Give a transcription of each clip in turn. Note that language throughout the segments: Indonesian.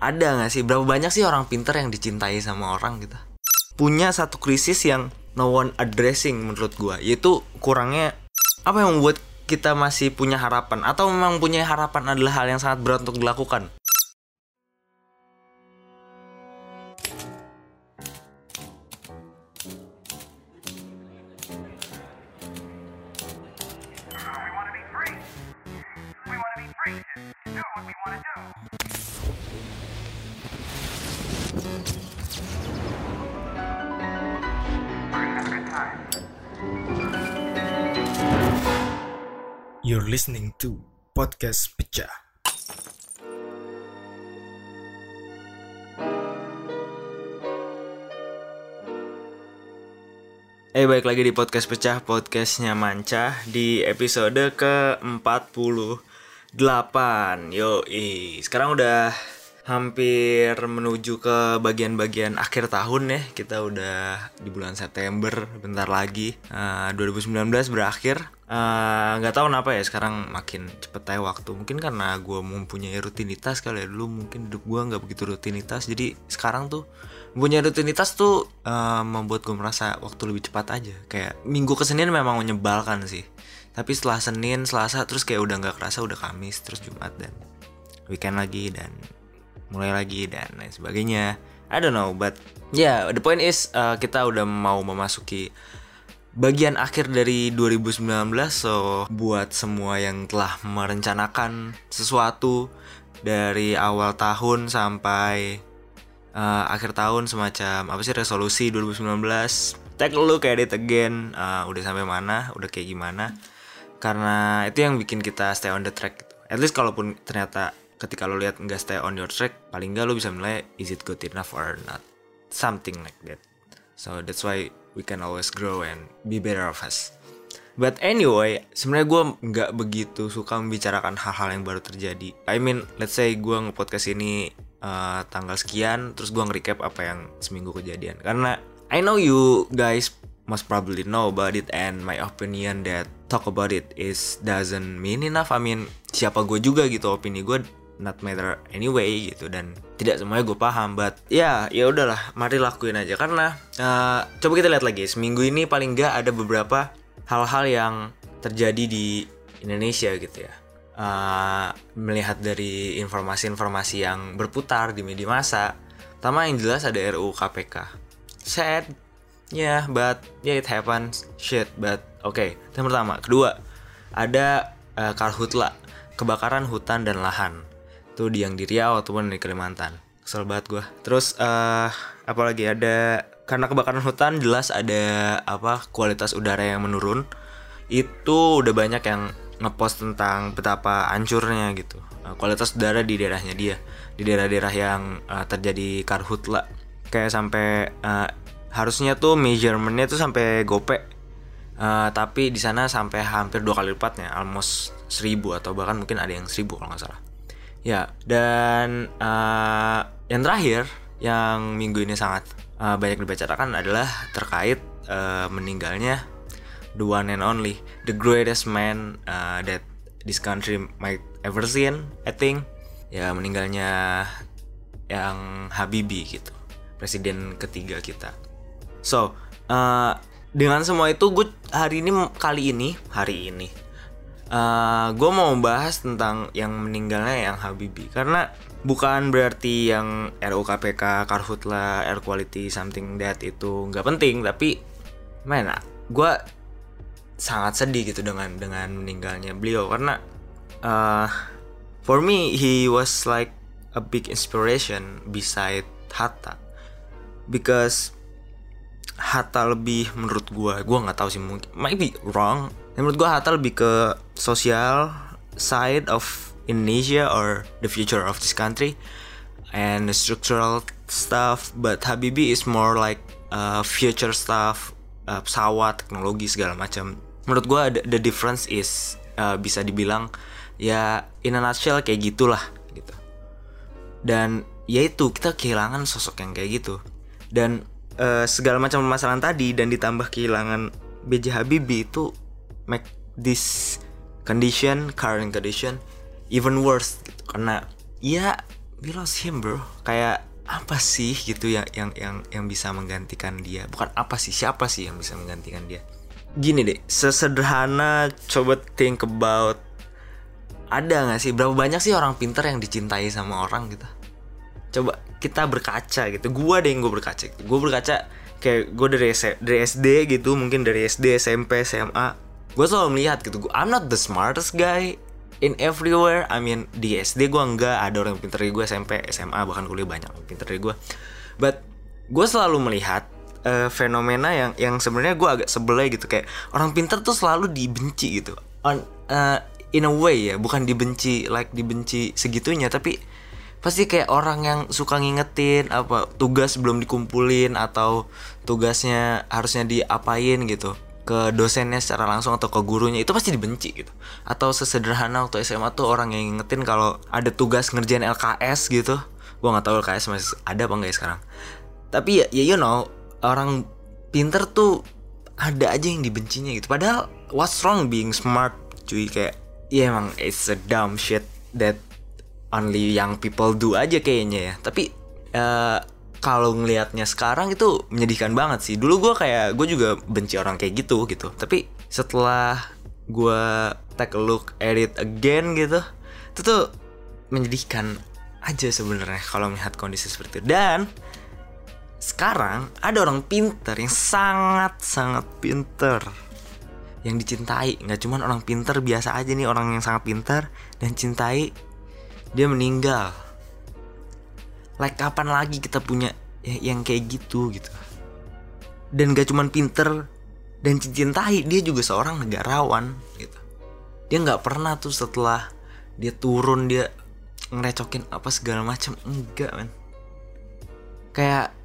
ada nggak sih berapa banyak sih orang pinter yang dicintai sama orang gitu punya satu krisis yang no one addressing menurut gua yaitu kurangnya apa yang membuat kita masih punya harapan atau memang punya harapan adalah hal yang sangat berat untuk dilakukan. We're gonna have a good time. You're listening to Podcast Pecah. Eh balik lagi di podcast pecah podcastnya Manca di episode ke 48 Yo sekarang udah hampir menuju ke bagian-bagian akhir tahun ya. Kita udah di bulan September bentar lagi. Eh, 2019 berakhir. Eh, nggak tahu kenapa ya sekarang makin cepet aja waktu. Mungkin karena gue mempunyai rutinitas kali ya. Dulu mungkin hidup gue nggak begitu rutinitas. Jadi sekarang tuh punya rutinitas tuh eh, membuat gue merasa waktu lebih cepat aja. Kayak minggu ke Senin memang menyebalkan sih. Tapi setelah Senin Selasa terus kayak udah nggak kerasa udah Kamis terus Jumat dan weekend lagi dan mulai lagi dan lain sebagainya I don't know but yeah the point is eh, kita udah mau memasuki bagian akhir dari 2019 so buat semua yang telah merencanakan sesuatu dari awal tahun sampai uh, akhir tahun semacam apa sih resolusi 2019 take a look at it again uh, udah sampai mana udah kayak gimana karena itu yang bikin kita stay on the track gitu. at least kalaupun ternyata ketika lo lihat nggak stay on your track paling nggak lo bisa menilai is it good enough or not something like that so that's why we can always grow and be better of us But anyway, sebenarnya gue nggak begitu suka membicarakan hal-hal yang baru terjadi. I mean, let's say gue nge-podcast ini uh, tanggal sekian, terus gue nge-recap apa yang seminggu kejadian. Karena I know you guys must probably know about it and my opinion that talk about it is doesn't mean enough. I mean, siapa gue juga gitu opini gue not matter anyway gitu. Dan tidak semuanya gue paham but ya ya udahlah mari lakuin aja. Karena uh, coba kita lihat lagi seminggu ini paling nggak ada beberapa hal-hal yang terjadi di Indonesia gitu ya. Uh, melihat dari informasi-informasi yang berputar di media massa pertama yang jelas ada RUU KPK sad yeah but yeah it happens shit but oke okay. yang pertama kedua ada uh, karhutla kebakaran hutan dan lahan itu di yang di Riau ataupun di Kalimantan. Kesel banget gue terus eh apalagi ada karena kebakaran hutan jelas ada apa kualitas udara yang menurun. Itu udah banyak yang ngepost tentang betapa hancurnya gitu. Eh, kualitas udara di daerahnya dia. Di daerah-daerah yang eh, terjadi karhutla kayak sampai eh, harusnya tuh measurementnya tuh sampai gope. Eh, tapi di sana sampai hampir dua kali lipatnya almost seribu atau bahkan mungkin ada yang seribu kalau nggak salah Ya, dan eh, yang terakhir yang minggu ini sangat eh, banyak dibicarakan adalah terkait eh, meninggalnya the one and only, the greatest man eh, that this country might ever seen, I think. Ya meninggalnya yang Habibie gitu, presiden ketiga kita. So, eh, dengan semua itu gue hari ini kali ini hari ini gue mau membahas tentang yang meninggalnya yang Habibie karena bukan berarti yang RUU KPK, Karhutla, Air Quality, something that itu nggak penting tapi mana? Gue sangat sedih gitu dengan dengan meninggalnya beliau. Karena uh, for me he was like a big inspiration beside Hatta. Because Hatta lebih menurut gua gua nggak tahu sih mungkin might be wrong. Menurut gua Hatta lebih ke sosial side of Indonesia or the future of this country and the structural stuff but Habibie is more like uh, future stuff uh, pesawat teknologi segala macam. Menurut gua the, the difference is uh, bisa dibilang ya in a nutshell kayak gitulah gitu. Dan ya itu kita kehilangan sosok yang kayak gitu. Dan eh, segala macam permasalahan tadi dan ditambah kehilangan BJ Habibie itu make this condition current condition even worse gitu. karena ya we lost him bro. Kayak apa sih gitu yang yang yang yang bisa menggantikan dia? Bukan apa sih siapa sih yang bisa menggantikan dia? Gini deh sesederhana coba think about ada nggak sih? Berapa banyak sih orang pinter yang dicintai sama orang gitu coba kita berkaca gitu. Gua deh yang gue berkaca. Gue berkaca kayak gue dari S- dari SD gitu mungkin dari SD SMP SMA gue selalu melihat gitu gue I'm not the smartest guy in everywhere. I mean di SD gue enggak ada orang yang pinter dari gue SMP SMA bahkan kuliah banyak yang pinter dari gue but gue selalu melihat eh, fenomena yang yang sebenarnya gue agak sebel aja gitu. Kayak orang pinter tuh selalu dibenci gitu. On eh, in a way ya bukan dibenci like dibenci segitunya tapi pasti kayak orang yang suka ngingetin apa tugas belum dikumpulin atau tugasnya harusnya diapain gitu? Ke dosennya secara langsung atau ke gurunya itu pasti dibenci gitu. Atau sesederhana waktu SMA tuh orang yang ngingetin kalau ada tugas ngerjain LKS gitu. Gua nggak tahu LKS masih ada apa enggak ya sekarang. Tapi ya, ya you know orang pinter tuh ada aja yang dibencinya gitu. Padahal what's wrong being smart cuy? Kayak ya emang it's a dumb shit that only young people do aja kayaknya ya. Tapi eh, kalau ngelihatnya sekarang itu menyedihkan banget sih. Dulu gue kayak gue juga benci orang kayak gitu gitu. Tapi setelah gue take a look at it again gitu itu tuh menyedihkan aja sebenarnya kalau melihat kondisi seperti itu. Dan sekarang ada orang pinter yang sangat sangat pinter. Yang dicintai. Nggak cuman orang pinter biasa aja nih orang yang sangat pinter dan cintai dia meninggal. Like kapan lagi kita punya ya- yang kayak gitu gitu. Dan gak cuman pinter dan dicintai dia juga seorang negarawan gitu. Dia nggak pernah tuh setelah dia turun dia ngerecokin apa segala macam enggak men. Kayak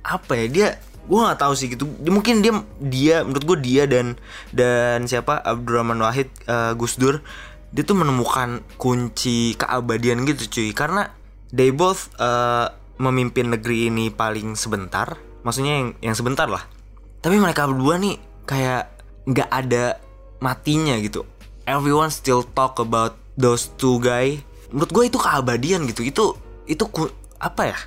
apa ya dia gue nggak tahu sih gitu. Mungkin dia dia menurut gue dia dan dan siapa Abdurrahman Wahid eh, Gus Dur dia tuh menemukan kunci keabadian gitu cuy. Karena they both eh, memimpin negeri ini paling sebentar. Maksudnya yang yang sebentar lah. Tapi mereka berdua nih kayak nggak ada matinya gitu. Everyone still talk about those two guy. Menurut gue itu keabadian gitu. Itu itu ku- apa ya?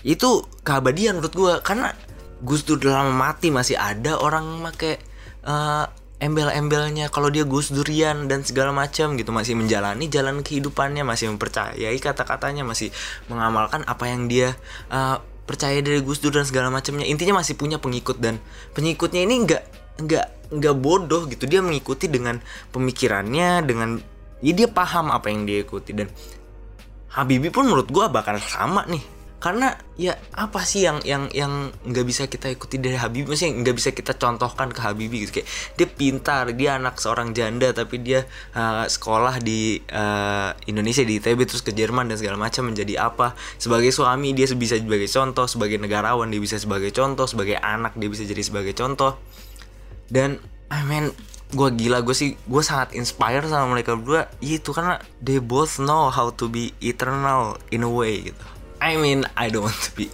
Itu keabadian menurut gue karena Gus Dur dalam mati masih ada orang make eh, embel-embelnya kalau dia Gus Durian dan segala macam gitu masih menjalani jalan kehidupannya masih mempercayai kata-katanya masih mengamalkan apa yang dia eh, percaya dari Gus Dur dan segala macamnya. Intinya masih punya pengikut dan pengikutnya ini nggak nggak nggak bodoh gitu. Dia mengikuti dengan pemikirannya dengan ya dia paham apa yang dia ikuti. Dan Habibie pun menurut gua bakal sama nih karena ya apa sih yang yang yang nggak bisa kita ikuti dari Habibie? Maksudnya nggak bisa kita contohkan ke Habibie gitu. Kayak dia pintar dia anak seorang janda tapi dia uh, sekolah di uh, Indonesia di ITB terus ke Jerman dan segala macam menjadi apa. Sebagai suami dia bisa sebagai contoh. Sebagai negarawan dia bisa sebagai contoh. Sebagai anak dia bisa jadi sebagai contoh. Dan I mean gue gila gue sih gue sangat inspire sama mereka berdua. Ya, itu karena they both know how to be eternal in a way gitu I mean I don't want to be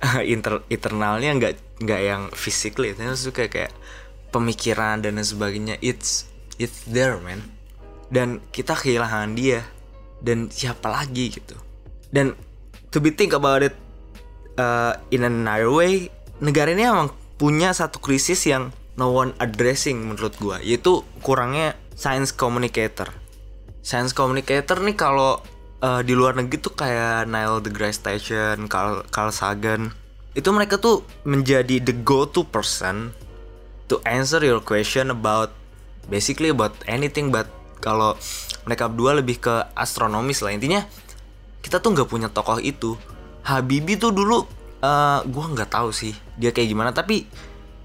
uh, inter eternalnya nggak nggak yang physically. Tapi suka kayak pemikiran dan sebagainya. It's it's there man. Dan kita kehilangan dia. Dan siapa lagi gitu. Dan to be think about it uh, in another way negara ini emang punya satu krisis yang no one addressing menurut gua. Yaitu kurangnya science communicator. Science communicator nih kalau uh, di luar negeri tuh kayak Neil deGrasse Tyson, Carl, Carl Sagan. Itu mereka tuh menjadi the go-to person to answer your question about basically about anything but kalau mereka berdua lebih ke astronomis lah. Intinya kita tuh nggak punya tokoh itu. Habibie tuh dulu eh gua nggak tahu sih dia kayak gimana tapi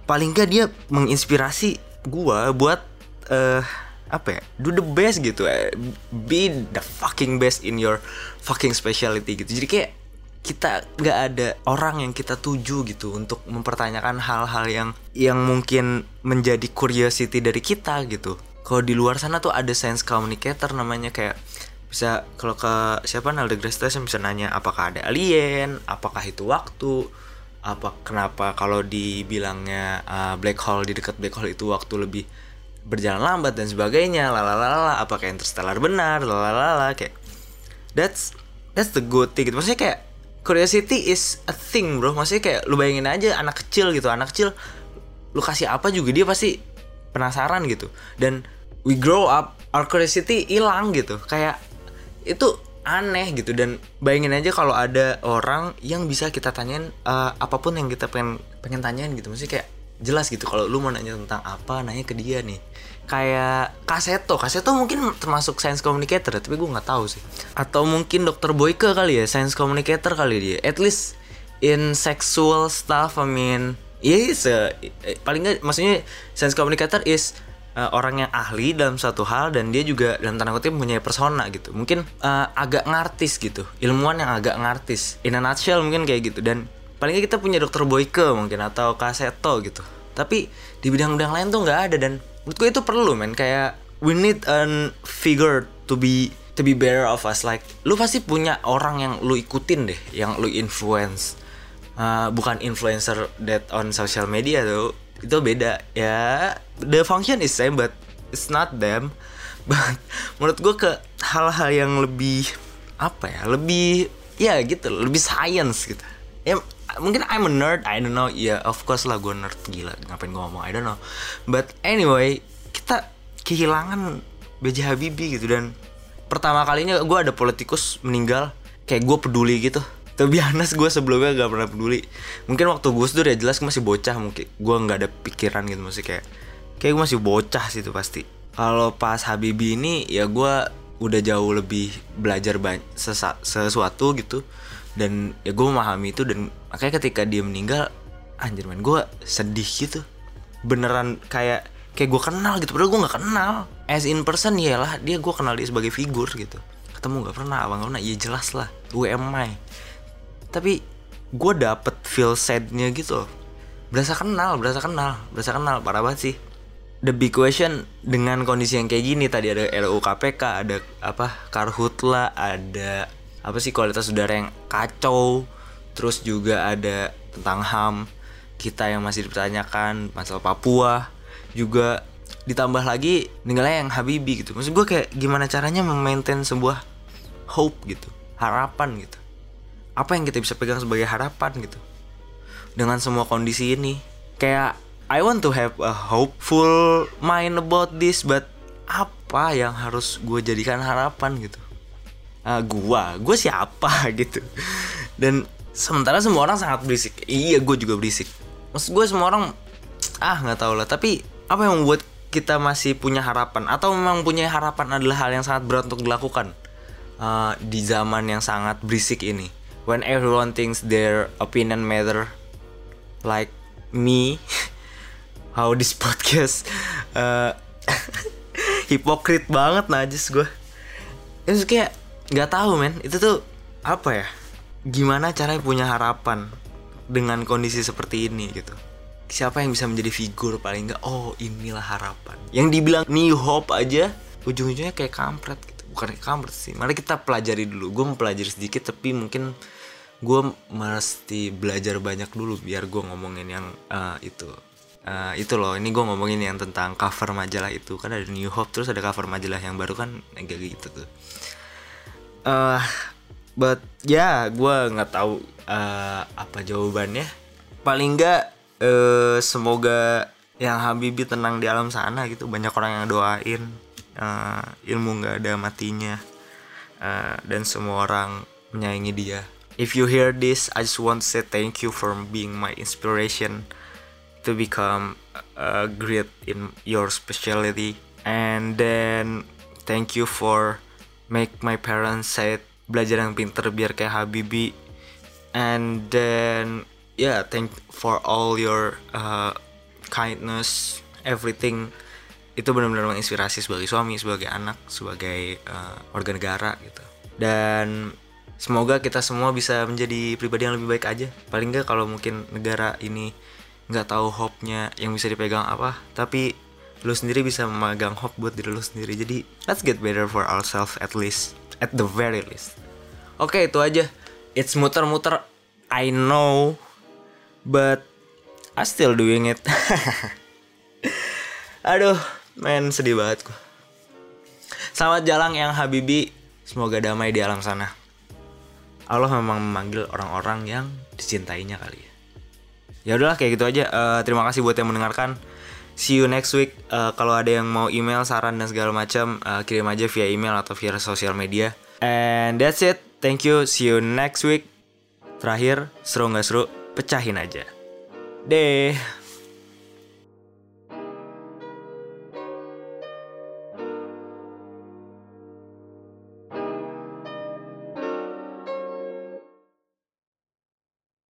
paling nggak dia menginspirasi gua buat eh apa ya do the best gitu eh. be the fucking best in your fucking specialty gitu jadi kayak kita nggak ada orang yang kita tuju gitu untuk mempertanyakan hal-hal yang yang mungkin menjadi curiosity dari kita gitu kalau di luar sana tuh ada science communicator namanya kayak bisa kalau ke siapa Neil deGrasse Tyson bisa nanya apakah ada alien apakah itu waktu apa kenapa kalau dibilangnya uh, black hole di dekat black hole itu waktu lebih berjalan lambat dan sebagainya lalalala apakah interstellar benar lalalala kayak. That's that's the good thing gitu. Maksudnya kayak curiosity is a thing bro. Maksudnya kayak lu bayangin aja anak kecil gitu. Anak kecil lu kasih apa juga dia pasti penasaran gitu. Dan we grow up our curiosity hilang gitu. Kayak itu aneh gitu. Dan bayangin aja kalau ada orang yang bisa kita tanyain eh, apa pun yang kita pengen pengen tanyain gitu. Maksudnya kayak jelas gitu kalau lu mau nanya tentang apa nanya ke dia nih. Kayak kaseto kaseto mungkin termasuk science communicator tapi gue nggak tahu sih. Atau mungkin dokter Boyke kali ya science communicator kali dia. At least in sexual stuff I mean yes uh, eh, paling nggak maksudnya science communicator is uh, orang yang ahli dalam satu hal dan dia juga dalam tanda kutip mempunyai persona gitu. Mungkin uh, agak ngartis gitu ilmuwan yang agak ngartis. In a nutshell mungkin kayak gitu. Dan paling nggak kita punya dokter Boyke mungkin atau Kaseto gitu. Tapi di bidang-bidang lain tuh nggak ada dan menurut gue itu perlu men. Kayak we need an figure to be to be better of us. Like lu pasti punya orang yang lu ikutin deh yang lu influence. Uh, bukan influencer that on social media tuh. Itu beda ya. The function is same but it's not them. But menurut gue ke hal-hal yang lebih apa ya lebih ya gitu lebih science gitu. Ya mungkin I'm a nerd I don't know. Ya of course lah gue nerd. Gila ngapain gue ngomong I don't know. But anyway kita kehilangan B.J. Habibie gitu dan pertama kalinya gue ada politikus meninggal. Kayak gue peduli gitu. Tapi honest gue sebelumnya gak pernah peduli. Mungkin waktu Gus Dur ya jelas gue masih bocah. Mungkin gue nggak ada pikiran gitu masih kayak kayak gue masih bocah sih itu pasti. Kalau pas Habibie ini ya gue udah jauh lebih belajar banyak sesuatu gitu dan ya gue memahami itu dan makanya ketika dia meninggal anjir man gue sedih gitu. Beneran kayak kayak gue kenal gitu padahal gue nggak kenal. As in person ya lah dia gue kenal dia sebagai figur gitu. Ketemu nggak pernah abang nggak pernah iya jelas lah emai tapi gue dapet feel sadnya gitu loh. Berasa kenal berasa kenal berasa kenal parah banget sih. The big question dengan kondisi yang kayak gini tadi ada RUU KPK ada apa karhutla ada apa sih kualitas udara yang kacau? Terus juga ada tentang ham kita yang masih dipertanyakan masalah Papua. Juga ditambah lagi ninggalnya yang Habibie gitu. Maksud gue kayak gimana caranya memaintain sebuah hope gitu harapan gitu. Apa yang kita bisa pegang sebagai harapan gitu? Dengan semua kondisi ini. Kayak I want to have a hopeful mind about this but apa yang harus gue jadikan harapan gitu uh, gua. Gue siapa gitu. Dan sementara semua orang sangat berisik. Iya gue juga berisik. Maksud gue semua orang ah nggak tahu lah. Tapi apa yang membuat kita masih punya harapan? Atau memang punya harapan adalah hal yang sangat berat untuk dilakukan uh, di zaman yang sangat berisik ini? When everyone thinks their opinion matter like me how this podcast uh, hipokrit banget najis gue itu kayak nggak tahu men. Itu tuh apa ya? Gimana caranya punya harapan dengan kondisi seperti ini gitu? Siapa yang bisa menjadi figur paling nggak? Oh inilah harapan. Yang dibilang new hope aja ujung-ujungnya kayak kampret gitu. Bukan kayak kampret sih. Mari kita pelajari dulu. Gue mempelajari sedikit tapi mungkin gue mesti belajar banyak dulu biar gue ngomongin yang uh, itu. Uh, itu loh. Ini gue ngomongin yang tentang cover majalah itu. Kan ada New Hope terus ada cover majalah yang baru kan kayak gitu tuh uh, but ya yeah, gue nggak tahu uh, apa jawabannya. Paling nggak uh, semoga yang Habibie tenang di alam sana gitu. Banyak orang yang doain uh, ilmu nggak ada matinya. Uh, dan semua orang menyayangi dia. If you hear this I just want to say thank you for being my inspiration to become uh, great in your specialty and then thank you for make my parents say belajar yang pinter biar kayak Habibie and then yeah thank for all your uh, kindness everything. Itu benar-benar menginspirasi sebagai suami sebagai anak sebagai uh, warga negara gitu. Dan semoga kita semua bisa menjadi pribadi yang lebih baik aja. Paling nggak kalau mungkin negara ini nggak tahu hope-nya yang bisa dipegang apa. Tapi lu sendiri bisa memegang hope buat diri lu sendiri. Jadi let's get better for ourselves at least at the very least. Oke okay, itu aja. It's muter-muter. I know but I still doing it. Aduh men sedih banget gua. Selamat jalan yang Habibi. Semoga damai di alam sana. Allah memang memanggil orang-orang yang dicintainya kali ya. Ya udahlah kayak gitu aja. Eh, terima kasih buat yang mendengarkan. See you next week. Eh, kalau ada yang mau email, saran dan segala macam, eh, kirim aja via email atau via sosial media. And that's it. Thank you. See you next week. Terakhir, seru nggak seru, pecahin aja. Deh.